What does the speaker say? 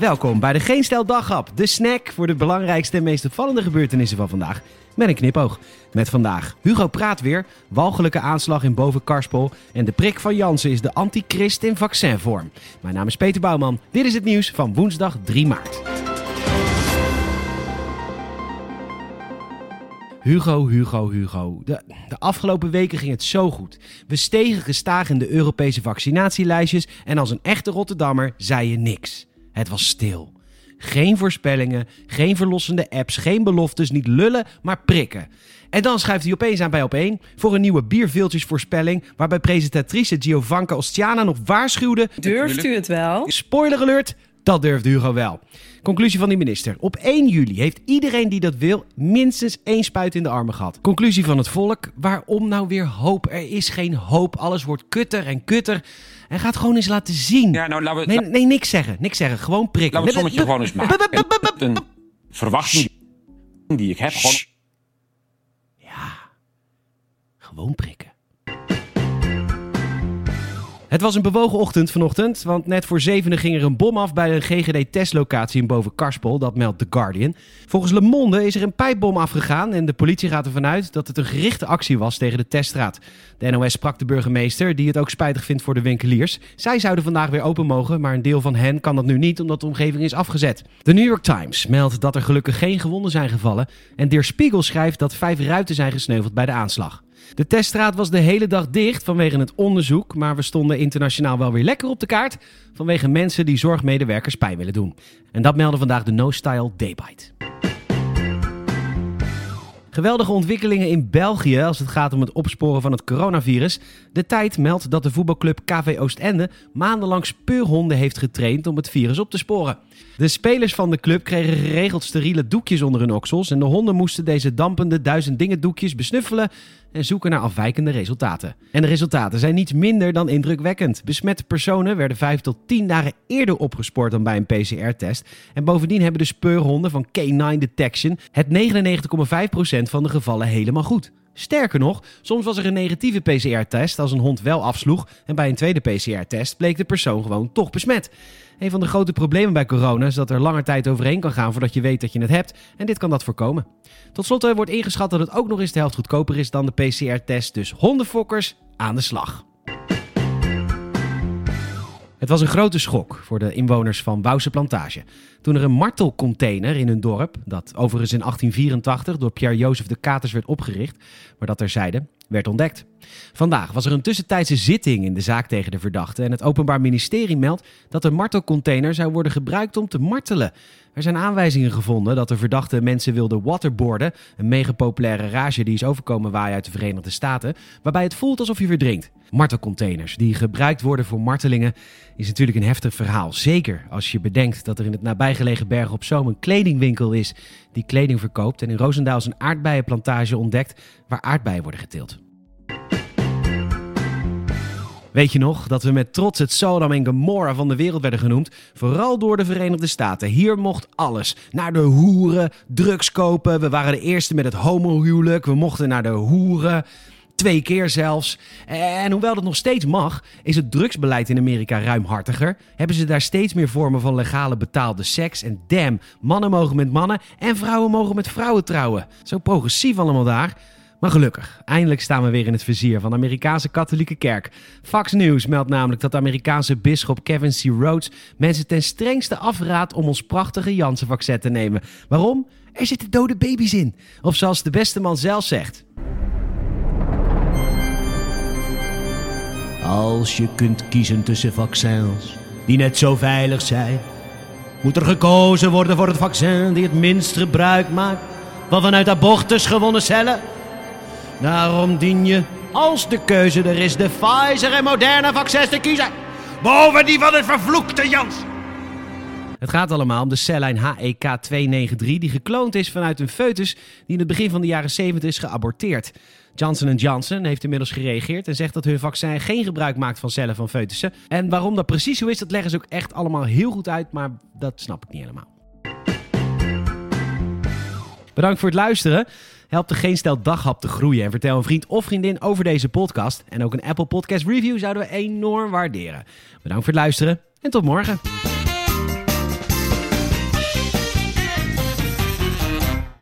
welkom bij de Geen Stel Daghap. De snack voor de belangrijkste en meest opvallende gebeurtenissen van vandaag. Met een knipoog. Met vandaag Hugo praat weer, walgelijke aanslag in boven Karspel en de prik van Jansen is de antichrist in vaccinvorm. Mijn naam is Peter Bouwman. Dit is het nieuws van woensdag 3 maart. Hugo, Hugo, Hugo. De, de afgelopen weken ging het zo goed. We stegen gestaag in de Europese vaccinatielijstjes en als een echte Rotterdammer zei je niks. Het was stil. Geen voorspellingen, geen verlossende apps, geen beloftes, niet lullen, maar prikken. En dan schuift hij opeens aan bij op één voor een nieuwe bierviltjesvoorspelling, waarbij presentatrice Giovanka Ostiana nog waarschuwde... Durft u het wel? Spoiler alert, dat durfde Hugo wel. Conclusie van die minister. Op 1 juli heeft iedereen die dat wil minstens één spuit in de armen gehad. Conclusie van het volk. Waarom nou weer hoop? Er is geen hoop. Alles wordt kutter en kutter. En gaat gewoon eens laten zien. Ja, nou, laten we, Nee, nee, niks zeggen. Niks zeggen. Gewoon prikken. laten we het sommetje gewoon eens maken. Een verwachting die ik heb. Gewoon Het was een bewogen ochtend vanochtend, want net voor zevenen ging er een bom af bij een GGD-testlocatie in boven Karspel, dat meldt The Guardian. Volgens Le Monde is er een pijpbom afgegaan en de politie gaat ervan uit dat het een gerichte actie was tegen de teststraat. De NOS sprak de burgemeester, die het ook spijtig vindt voor de winkeliers. Zij zouden vandaag weer open mogen, maar een deel van hen kan dat nu niet omdat de omgeving is afgezet. De New York Times meldt dat er gelukkig geen gewonden zijn gevallen en Der Spiegel schrijft dat vijf ruiten zijn gesneuveld bij de aanslag. De teststraat was de hele dag dicht vanwege het onderzoek, maar we stonden internationaal wel weer lekker op de kaart vanwege mensen die zorgmedewerkers pijn willen doen. En dat meldde vandaag de No Style Daybite. Geweldige ontwikkelingen in België als het gaat om het opsporen van het coronavirus. De tijd meldt dat de voetbalclub KV Oostende maandenlang speurhonden heeft getraind om het virus op te sporen. De spelers van de club kregen geregeld steriele doekjes onder hun oksels en de honden moesten deze dampende duizend dingen doekjes besnuffelen en zoeken naar afwijkende resultaten. En de resultaten zijn niet minder dan indrukwekkend. Besmette personen werden 5 tot 10 dagen eerder opgespoord dan bij een PCR-test. En bovendien hebben de speurhonden van K9 Detection het 99,5% van de gevallen helemaal goed. Sterker nog, soms was er een negatieve PCR-test als een hond wel afsloeg en bij een tweede PCR-test bleek de persoon gewoon toch besmet. Een van de grote problemen bij corona is dat er langer tijd overheen kan gaan voordat je weet dat je het hebt en dit kan dat voorkomen. Tot slot wordt ingeschat dat het ook nog eens de helft goedkoper is dan de PCR-test, dus hondenfokkers aan de slag. Het was een grote schok voor de inwoners van Wouwse Plantage. Toen er een martelcontainer in hun dorp, dat overigens in 1884 door Pierre-Jozef de Katers werd opgericht, maar dat terzijde, werd ontdekt. Vandaag was er een tussentijdse zitting in de zaak tegen de verdachte en het Openbaar Ministerie meldt dat de martelcontainer zou worden gebruikt om te martelen. Er zijn aanwijzingen gevonden dat de verdachte mensen wilde waterboarden, een mega populaire rage die is overkomen waaien uit de Verenigde Staten, waarbij het voelt alsof je verdrinkt. Martelcontainers die gebruikt worden voor martelingen is natuurlijk een heftig verhaal. Zeker als je bedenkt dat er in het nabijgelegen Bergen op Zoom een kledingwinkel is die kleding verkoopt en in Roosendaal een aardbeienplantage ontdekt waar aardbeien worden geteeld. Weet je nog dat we met trots het Sodom en Gomorra van de wereld werden genoemd? Vooral door de Verenigde Staten. Hier mocht alles. Naar de hoeren, drugs kopen. We waren de eerste met het homohuwelijk. We mochten naar de hoeren. Twee keer zelfs. En hoewel dat nog steeds mag, is het drugsbeleid in Amerika ruimhartiger. Hebben ze daar steeds meer vormen van legale betaalde seks. En damn, mannen mogen met mannen en vrouwen mogen met vrouwen trouwen. Zo progressief allemaal daar. Maar gelukkig, eindelijk staan we weer in het vizier van de Amerikaanse katholieke kerk. Fox News meldt namelijk dat Amerikaanse bisschop Kevin C. Rhodes mensen ten strengste afraadt om ons prachtige Janssen-vaccin te nemen. Waarom? Er zitten dode baby's in. Of zoals de beste man zelf zegt. Als je kunt kiezen tussen vaccins die net zo veilig zijn, moet er gekozen worden voor het vaccin die het minst gebruik maakt van vanuit abortus gewonnen cellen. Daarom dien je, als de keuze er is, de Pfizer en Moderna vaccins te kiezen. Boven die van het vervloekte Jans. Het gaat allemaal om de cellijn HEK293 die gekloond is vanuit een foetus die in het begin van de jaren 70 is geaborteerd. Johnson Johnson heeft inmiddels gereageerd en zegt dat hun vaccin geen gebruik maakt van cellen van foetussen. En waarom dat precies zo is, dat leggen ze ook echt allemaal heel goed uit, maar dat snap ik niet helemaal. Bedankt voor het luisteren. Help de Geen Stel Daghap te groeien en vertel een vriend of vriendin over deze podcast. En ook een Apple Podcast Review zouden we enorm waarderen. Bedankt voor het luisteren en tot morgen.